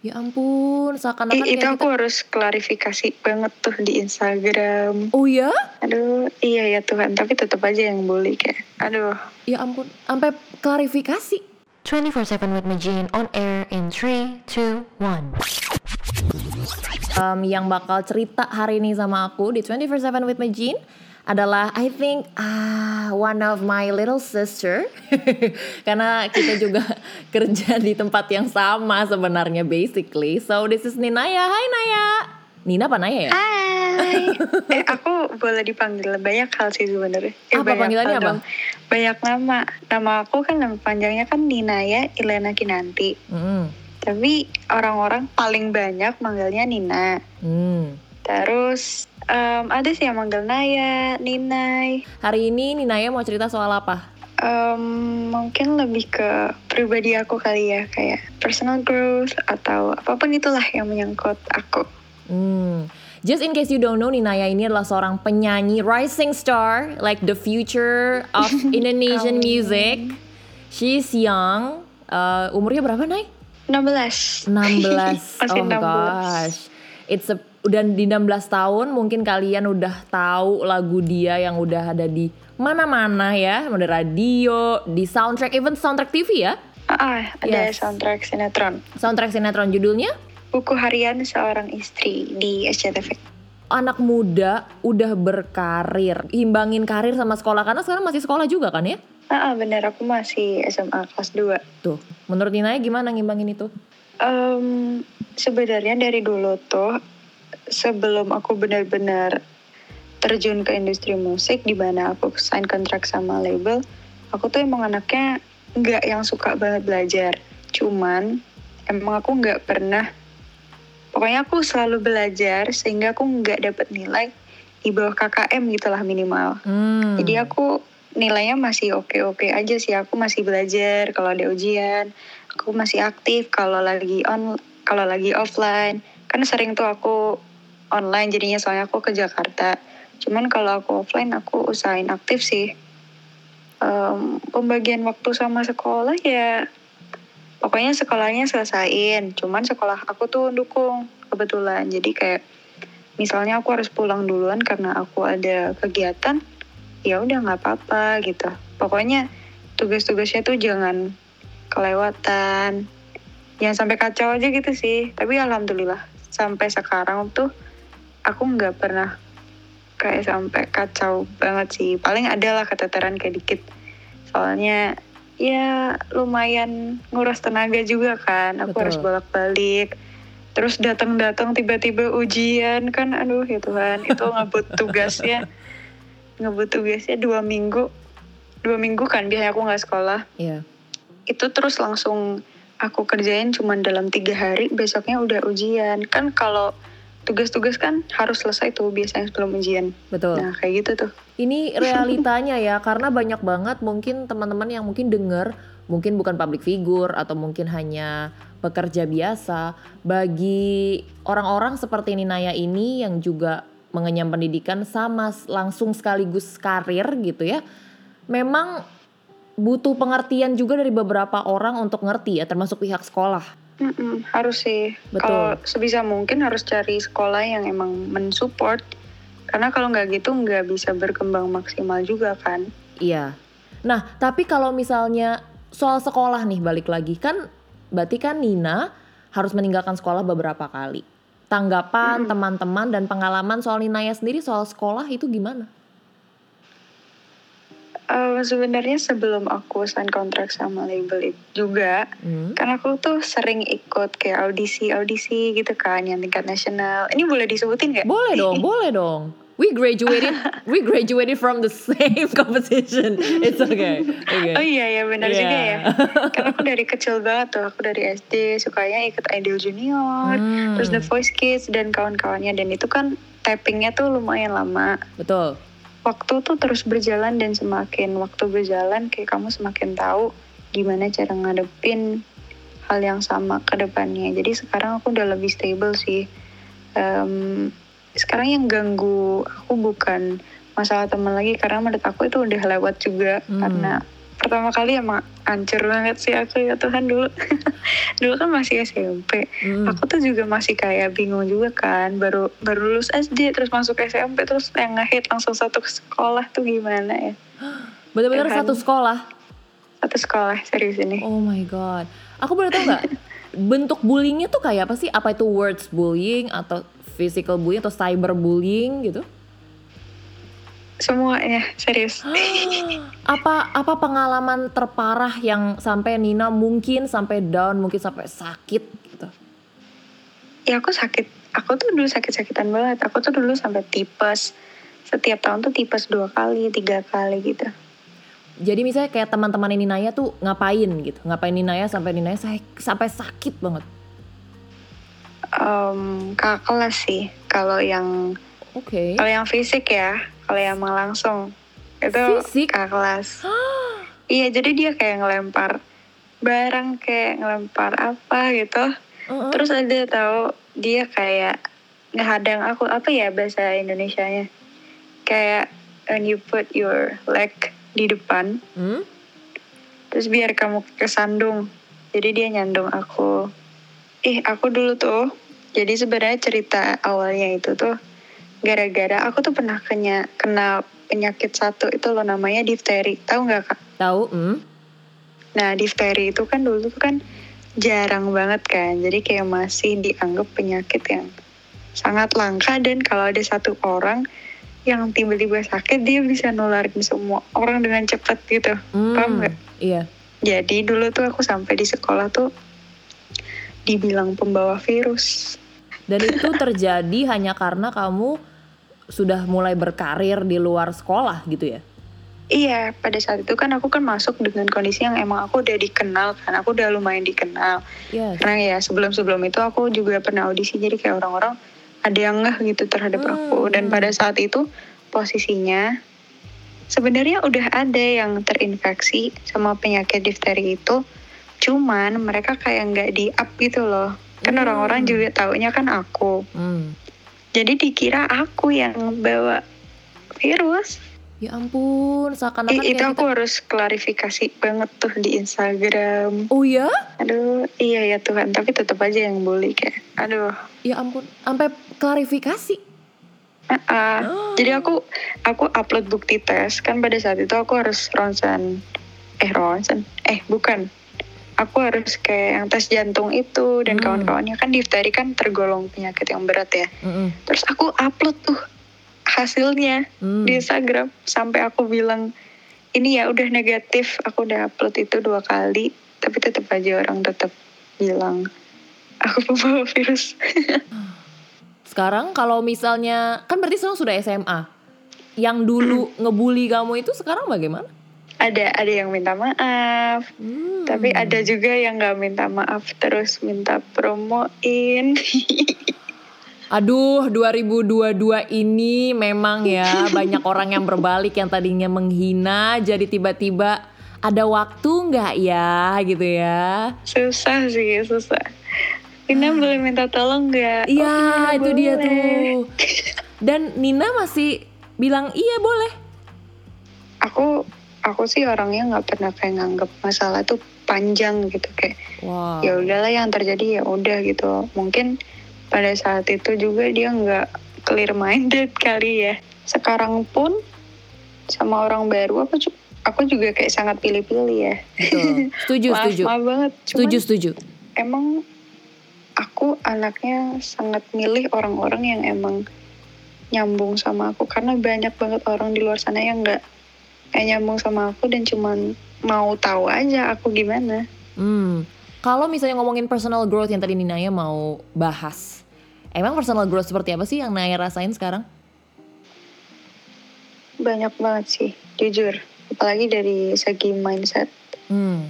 Ya ampun, seakan-akan I- itu aku kita... harus klarifikasi banget tuh di Instagram. Oh ya? Aduh, iya ya Tuhan, tapi tetap aja yang bully kayak. Aduh, Ya ampun, sampai klarifikasi. 24-7 with Majin on air in 3, 2, 1. Um, yang bakal cerita hari ini sama aku di 24/7 with Majin adalah I think ah one of my little sister karena kita juga kerja di tempat yang sama sebenarnya basically. So this is Ninaya. Hai Naya. Nina apa Naya ya? Hai. eh, aku boleh dipanggil banyak hal sih sebenarnya. Eh, Apa panggilannya apa? dong. Banyak nama. Nama aku kan nama panjangnya kan Ninaya Ilena Kinanti. Hmm. Tapi orang-orang paling banyak manggilnya Nina. Hmm. Terus em, ada sih yang manggil Naya, Ninai. Hari ini Ninaya mau cerita soal apa? Em, mungkin lebih ke pribadi aku kali ya kayak personal growth atau apa pun itulah yang menyangkut aku. Hmm. Just in case you don't know, Ninaya ini adalah seorang penyanyi rising star, like the future of Indonesian music. She's young. Uh, umurnya berapa, Nay? 16. 16. Masih oh 16. gosh. It's a dan di 16 tahun mungkin kalian udah tahu lagu dia yang udah ada di mana-mana ya, ada radio, di soundtrack, even soundtrack TV ya. Ah, ada Yes. soundtrack sinetron. Soundtrack sinetron judulnya Buku harian seorang istri di SCTV. anak muda udah berkarir, imbangin karir sama sekolah karena sekarang masih sekolah juga kan ya? Ah, ah, bener aku masih SMA kelas 2. Tuh, menurut Ninaya gimana ngimbangin itu? Em, sebenarnya dari dulu tuh sebelum aku benar-benar terjun ke industri musik di mana aku sign kontrak sama label, aku tuh emang anaknya nggak yang suka banget belajar. Cuman emang aku nggak pernah, pokoknya aku selalu belajar sehingga aku nggak dapet nilai di bawah KKM gitulah minimal. Hmm. Jadi aku nilainya masih oke-oke aja sih. Aku masih belajar kalau ada ujian. Aku masih aktif kalau lagi on kalau lagi offline. Kan sering tuh aku online jadinya soalnya aku ke Jakarta. Cuman kalau aku offline aku usahain aktif sih. Em, pembagian waktu sama sekolah ya pokoknya sekolahnya selesain. Cuman sekolah aku tuh dukung kebetulan. Jadi kayak misalnya aku harus pulang duluan karena aku ada kegiatan ya udah nggak apa-apa gitu pokoknya tugas-tugasnya tuh jangan kelewatan jangan sampai kacau aja gitu sih tapi alhamdulillah sampai sekarang tuh aku nggak pernah kayak sampai kacau banget sih. Paling ada lah keteteran kayak dikit. Soalnya ya lumayan nguras tenaga juga kan. Aku Betul. harus bolak-balik. Terus datang-datang tiba-tiba ujian kan. Aduh ya Tuhan. Itu ngebut tugasnya. Ngebut tugasnya dua minggu. Dua minggu kan biasanya aku nggak sekolah. Iya. itu terus langsung aku kerjain cuman dalam tiga hari. Besoknya udah ujian. Kan kalau tugas-tugas kan harus selesai tuh biasanya sebelum ujian Betul. nah kayak gitu tuh Ini realitanya ya, karena banyak banget mungkin teman-teman yang mungkin denger, mungkin bukan public figure atau mungkin hanya pekerja biasa. Bagi orang-orang seperti Ninaya ini yang juga mengenyam pendidikan sama langsung sekaligus karir gitu ya. Memang butuh pengertian juga dari beberapa orang untuk ngerti ya, termasuk pihak sekolah. Mm-mm, harus sih Betul. kalau sebisa mungkin harus cari sekolah yang emang mensupport karena kalau nggak gitu nggak bisa berkembang maksimal juga kan Iya. Nah, tapi kalau misalnya soal sekolah nih balik lagi kan berarti kan Nina harus meninggalkan sekolah beberapa kali. Tanggapan teman-teman dan pengalaman soal Ninaya sendiri soal sekolah itu gimana? Eh, sebenarnya sebelum aku sign kontrak sama label itu juga Hmm. kan aku tuh sering ikut kayak audisi audisi gitu kan yang tingkat nasional ini boleh disebutin nggak Boleh dong, boleh dong. We graduated, we graduated from the same competition. It's okay. okay. Oh iya ya benar juga Iya. ya. Karena aku dari kecil banget tuh, aku dari SD sukanya ikut Idol Junior, Hmm, terus The Voice Kids dan kawan-kawannya dan itu kan tappingnya tuh lumayan lama. Betul. Waktu tuh terus berjalan dan semakin waktu berjalan kayak kamu semakin tahu gimana cara ngadepin hal yang sama ke depannya. Jadi sekarang aku udah lebih stable sih. Em, sekarang yang ganggu aku bukan masalah teman lagi karena menurut aku itu udah lewat juga Hmm. karena pertama kali emang hancur banget sih aku ya Tuhan dulu. dulu kan masih SMP. Hmm. Aku tuh juga masih kayak bingung juga kan, baru baru lulus SD terus masuk SMP terus yang ngehit langsung satu sekolah tuh gimana ya? Bener-bener Tuhan. satu sekolah. Satu sekolah serius ini. Oh my god. Aku boleh tahu nggak bentuk bullyingnya tuh kayak apa sih? Apa itu words bullying atau physical bullying atau cyber bullying gitu? Semuanya serius. apa apa pengalaman terparah yang sampai Nina mungkin sampai down, mungkin sampai sakit gitu? ya aku sakit. Aku tuh dulu sakit-sakitan banget. Aku tuh dulu sampai tipes. Setiap tahun tuh tipes dua kali, tiga kali gitu. Jadi misalnya kayak teman-teman Ninaya tuh ngapain gitu? Ngapain Ninaya sampai Ninaya sa- sampai sakit banget? Em, kakak kelas sih. Kalau yang Oke. kalau yang fisik ya, kalau yang emang langsung itu Fisik? kakak kelas. iya, jadi dia kayak ngelempar barang kayak ngelempar apa gitu. Heeh. Terus ada tahu dia kayak ngehadang aku apa ya bahasa Indonesianya? Kayak when you put your leg di depan, Hmm? terus biar kamu kesandung. Jadi dia nyandung aku. Ih, aku dulu tuh. Jadi sebenarnya cerita awalnya itu tuh gara-gara aku tuh pernah kena kena penyakit satu itu loh namanya difteri. Tahu nggak kak? Tahu? Hmm? Nah, difteri itu kan dulu tuh kan jarang banget kan. Jadi kayak masih dianggap penyakit yang sangat langka dan kalau ada satu orang yang tiba-tiba sakit dia bisa nularin semua orang dengan cepat gitu. Hmm, Paham nggak? Iya. Jadi dulu tuh aku sampai di sekolah tuh dibilang pembawa virus. Dan itu terjadi hanya karena kamu sudah mulai berkarir di luar sekolah gitu ya? Iya, pada saat itu kan aku kan masuk dengan kondisi yang emang aku udah dikenal kan, aku udah lumayan dikenal. Yes. Karena ya sebelum-sebelum itu aku juga pernah audisi, jadi kayak orang-orang ada yang ngeh gitu terhadap Hmm. aku. Dan pada saat itu posisinya sebenarnya udah ada yang terinfeksi sama penyakit difteri itu, cuman mereka kayak nggak di up gitu loh. Kan Hmm. orang-orang juga taunya kan aku. Hmm. Jadi dikira aku yang bawa virus. Ya ampun, seakan-akan itu aku kita... harus klarifikasi banget tuh di Instagram. Oh ya? Aduh, iya ya Tuhan, tapi tetap aja yang bully kayak. Aduh. Ya ampun, sampai klarifikasi. ah, ah. Oh. Jadi aku aku upload bukti tes kan pada saat itu aku harus ronsen eh ronsen eh bukan aku harus kayak yang tes jantung itu dan Hmm. kawan-kawannya kan difteri kan tergolong penyakit yang berat ya Mm-mm. terus aku upload tuh hasilnya Hmm. di Instagram sampai aku bilang ini ya udah negatif aku udah upload itu dua kali tapi tetap aja orang tetap bilang aku pembawa virus Sekarang kalau misalnya, kan berarti sekarang sudah SMA. Yang dulu ngebully kamu itu sekarang bagaimana? Ada ada yang minta maaf Hmm. tapi ada juga yang nggak minta maaf terus minta promoin Aduh, 2022 ini memang ya banyak orang yang berbalik yang tadinya menghina jadi tiba-tiba ada waktu nggak ya gitu ya? susah sih susah Nina boleh minta tolong nggak Ah. Iya, Oh, itu dia boleh. tuh. Dan Nina masih bilang iya boleh. aku aku sih orangnya nggak pernah kayak nganggap masalah tuh panjang gitu kayak Wow. ya udahlah yang terjadi ya udah gitu mungkin pada saat itu juga dia nggak clear minded kali ya sekarang pun sama orang baru aku aku juga kayak sangat pilih-pilih ya Betul. Setuju, maaf setuju. maaf banget Cuman Setuju, setuju. emang aku anaknya sangat milih orang-orang yang emang nyambung sama aku karena banyak banget orang di luar sana yang nggak kayak nyambung sama aku dan cuman mau tahu aja aku gimana Hmm. Kalau misalnya ngomongin personal growth yang tadi Ninaya mau bahas. Emang personal growth seperti apa sih yang Naya rasain sekarang? banyak banget sih jujur apalagi dari segi mindset Hmm.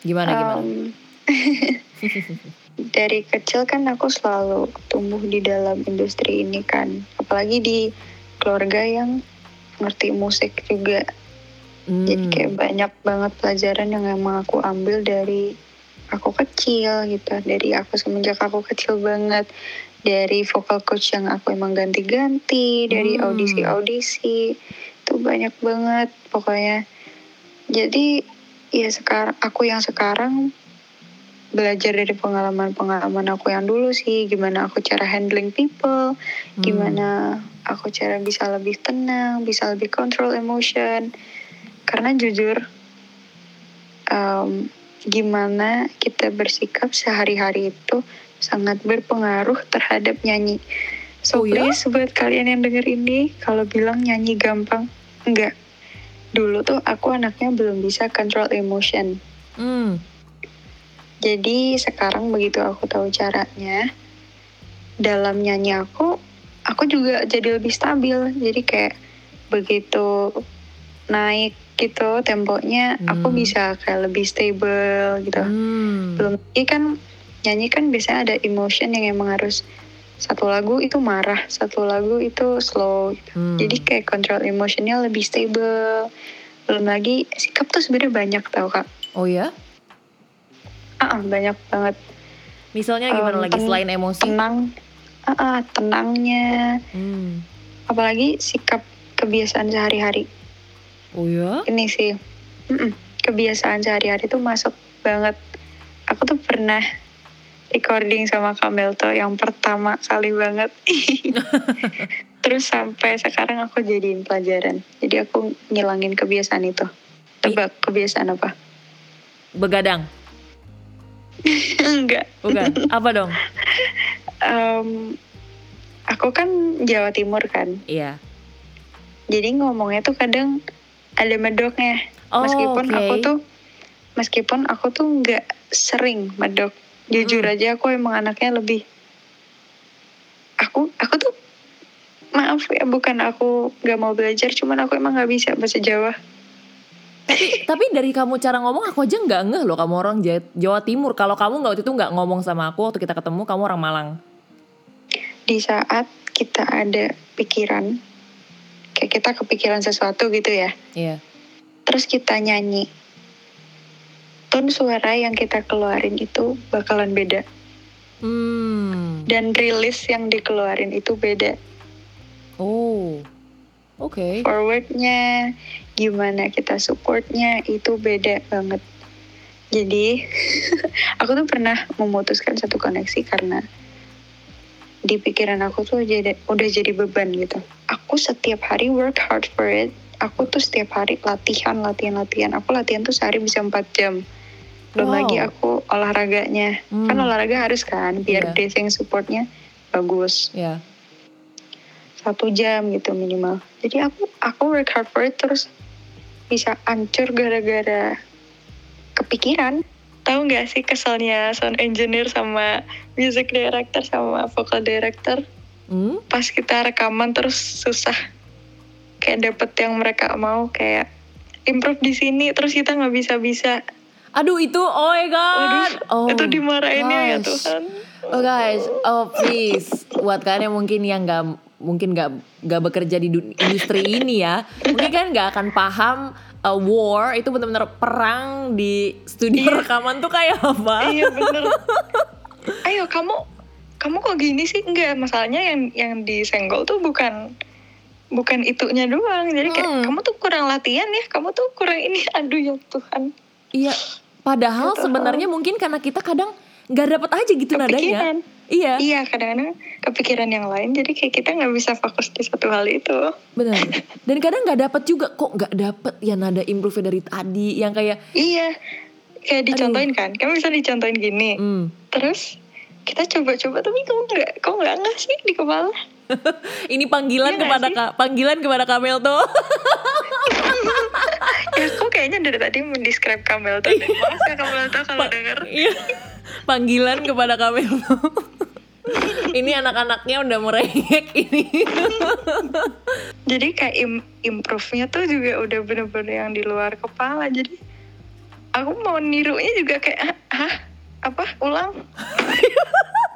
Gimana gimana? Um, dari kecil kan aku selalu tumbuh di dalam industri ini kan apalagi di keluarga yang ngerti musik juga. Hmm. jadi kayak banyak banget pelajaran yang emang aku ambil dari aku kecil gitu. Dari aku semenjak aku kecil banget. Dari vocal coach yang aku emang ganti-ganti dari Hmm. audisi-audisi. Itu banyak banget pokoknya. Jadi ya sekarang aku yang sekarang belajar dari pengalaman-pengalaman aku yang dulu sih, gimana aku cara handling people, Hmm. gimana aku cara bisa lebih tenang, bisa lebih control emotion. Karena jujur, em, gimana kita bersikap sehari-hari itu sangat berpengaruh terhadap nyanyi. So Oh ya? please buat kalian yang denger ini, kalau bilang nyanyi gampang, enggak. Dulu tuh aku anaknya belum bisa control emotion. Hmm. Jadi sekarang begitu aku tahu caranya, dalam nyanyi aku, aku juga jadi lebih stabil. Jadi kayak begitu naik gitu temponya, aku Hmm. bisa kayak lebih stable gitu. Hmm. Belum lagi kan nyanyi kan biasanya ada emotion yang emang harus satu lagu itu marah, satu lagu itu slow. Gitu. Hmm. Jadi kayak control emotionnya lebih stable. Belum lagi sikap tuh sebenarnya banyak tau kak. Oh ya? Ah, ah, banyak banget. Misalnya gimana lagi ten- selain emosi? tenang ah, ah, tenangnya Hmm. apalagi sikap kebiasaan sehari-hari Oh ya? ini sih mm-mm, kebiasaan sehari-hari tuh masuk banget aku tuh pernah recording sama Kamel tuh yang pertama kali banget terus sampai sekarang aku jadiin pelajaran jadi aku ngilangin kebiasaan itu tebak kebiasaan apa Begadang? enggak Bukan? Apa dong? Em, aku kan Jawa Timur kan Iya. jadi ngomongnya tuh kadang ada medoknya Oh, meskipun oke. aku tuh meskipun aku tuh nggak sering medok jujur Hmm. aja aku emang anaknya lebih aku aku tuh maaf ya bukan aku nggak mau belajar cuman aku emang nggak bisa bahasa Jawa Tapi dari kamu cara ngomong aku aja nggak ngeh loh kamu orang Ja- Jawa Timur. Kalau kamu nggak waktu itu nggak ngomong sama aku waktu kita ketemu kamu orang Malang. di saat kita ada pikiran kayak kita kepikiran sesuatu gitu ya Iya. terus kita nyanyi tone suara yang kita keluarin itu bakalan beda Hmm. dan rilis yang dikeluarin itu beda Oh. Oke. forwardnya gimana kita supportnya itu beda banget jadi aku tuh pernah memutuskan satu koneksi karena di pikiran aku tuh jadi udah jadi beban gitu aku setiap hari work hard for it aku tuh setiap hari latihan latihan latihan aku latihan tuh sehari bisa 4 jam belum Wow. lagi aku olahraganya Hmm. kan olahraga harus kan biar Iya. breathing supportnya bagus Ya. Satu jam gitu minimal. Jadi aku aku work hard for it terus bisa hancur gara-gara kepikiran. Tahu nggak sih keselnya sound engineer sama music director sama vocal director? Hmm? pas kita rekaman terus susah. Kayak dapet yang mereka mau kayak improve di sini terus kita nggak bisa bisa Aduh itu oh my god. oh, itu dimarahinnya ya. Tuhan. Oh guys, oh please, buat kalian yang mungkin yang nggak mungkin nggak nggak bekerja di du- industri ini ya, mungkin kan nggak akan paham uh, war itu benar-benar perang di studio Iya. rekaman tuh kayak apa? iya bener ayo kamu kamu kok gini sih enggak masalahnya yang yang disenggol tuh bukan bukan itunya doang jadi kayak Hmm. kamu tuh kurang latihan ya kamu tuh kurang ini aduh ya Tuhan Iya, padahal Betul. sebenarnya mungkin karena kita kadang nggak dapet aja gitu nadanya. kepikiran. Iya, iya kadang-kadang kepikiran yang lain. Jadi kayak kita nggak bisa fokus di satu hal itu. Benar. Dan kadang nggak dapet juga. Kok nggak dapet ya nada improve dari tadi? Yang kayak, iya. Kayak dicontohin kan. Kamu bisa dicontohin gini. Hmm, terus kita coba-coba tapi kok nggak kok nggak nggak sih di kepala? Ini panggilan Iya kepada? Kak, panggilan kepada Kamel tuh. ya aku kayaknya dari tadi mendescribe Kamel tuh. Maaf ya Kamel tuh kalau denger. Iya. Panggilan kepada tuh. ini anak-anaknya udah merengek ini. jadi kayak im- improve-nya tuh juga udah bener-bener yang di luar kepala jadi aku mau nirunya juga kayak hah apa ulang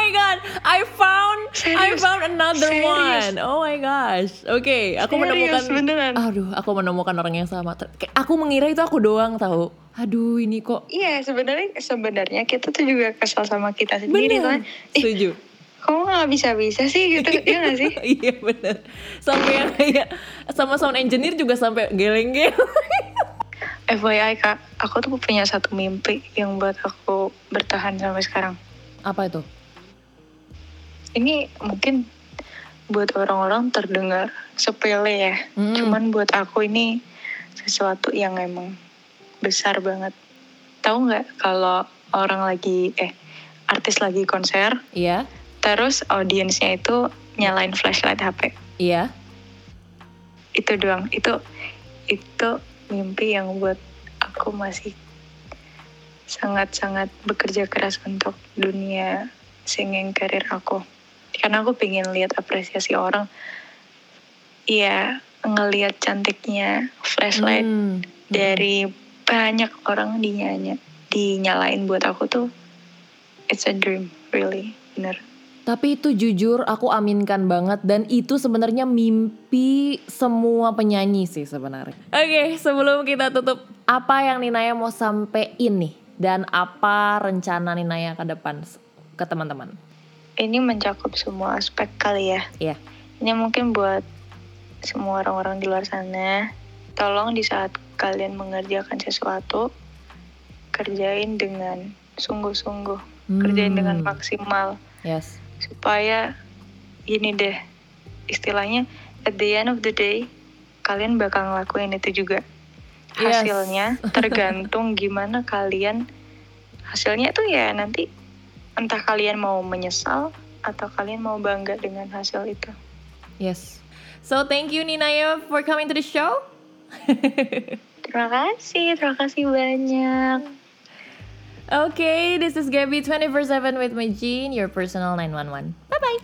my god, I found I Serius? found another Serius? one. Oh my gosh. Oke, aku Serius, menemukan beneran. Aduh, aku menemukan orang yang sama. Aku mengira itu aku doang tahu. Aduh, ini kok iya sebenarnya sebenarnya kita tuh juga kesal sama kita sendiri bener. kan Setuju. kamu nggak bisa-bisa sih gitu ya nggak sih iya bener sampai yang kayak sama sound engineer juga sampai geleng-geleng FYI kak aku tuh punya satu mimpi yang buat aku bertahan sampai sekarang apa itu ini mungkin buat orang-orang terdengar sepele ya. Hmm. cuman buat aku ini sesuatu yang emang besar banget. Tahu nggak kalau orang lagi eh artis lagi konser iya. terus audiensnya itu nyalain flashlight HP iya. Itu doang. Itu itu mimpi yang buat aku masih sangat-sangat bekerja keras untuk dunia singing karir aku karena aku pengen lihat apresiasi orang iya ngelihat cantiknya flashlight Hmm. dari banyak orang dinyanya dinyalain buat aku tuh it's a dream really bener Tapi itu jujur aku aminkan banget dan itu sebenarnya mimpi semua penyanyi sih sebenarnya. Oke, sebelum kita tutup, apa yang Ninaya mau sampein nih dan apa rencana Ninaya ke depan ke teman-teman? Ini mencakup semua aspek kali ya Iya. ini mungkin buat semua orang-orang di luar sana tolong di saat kalian mengerjakan sesuatu kerjain dengan sungguh-sungguh kerjain dengan Hmm. maksimal Yes. supaya ini deh istilahnya at the end of the day kalian bakal ngelakuin itu juga Yes. hasilnya tergantung gimana kalian hasilnya itu ya nanti entah kalian mau menyesal atau kalian mau bangga dengan hasil itu Yes. So thank you Ninaya for coming to the show. terima kasih terima kasih banyak Okay, this is Gabby 24/7 with my Jean, your personal 911. Bye bye.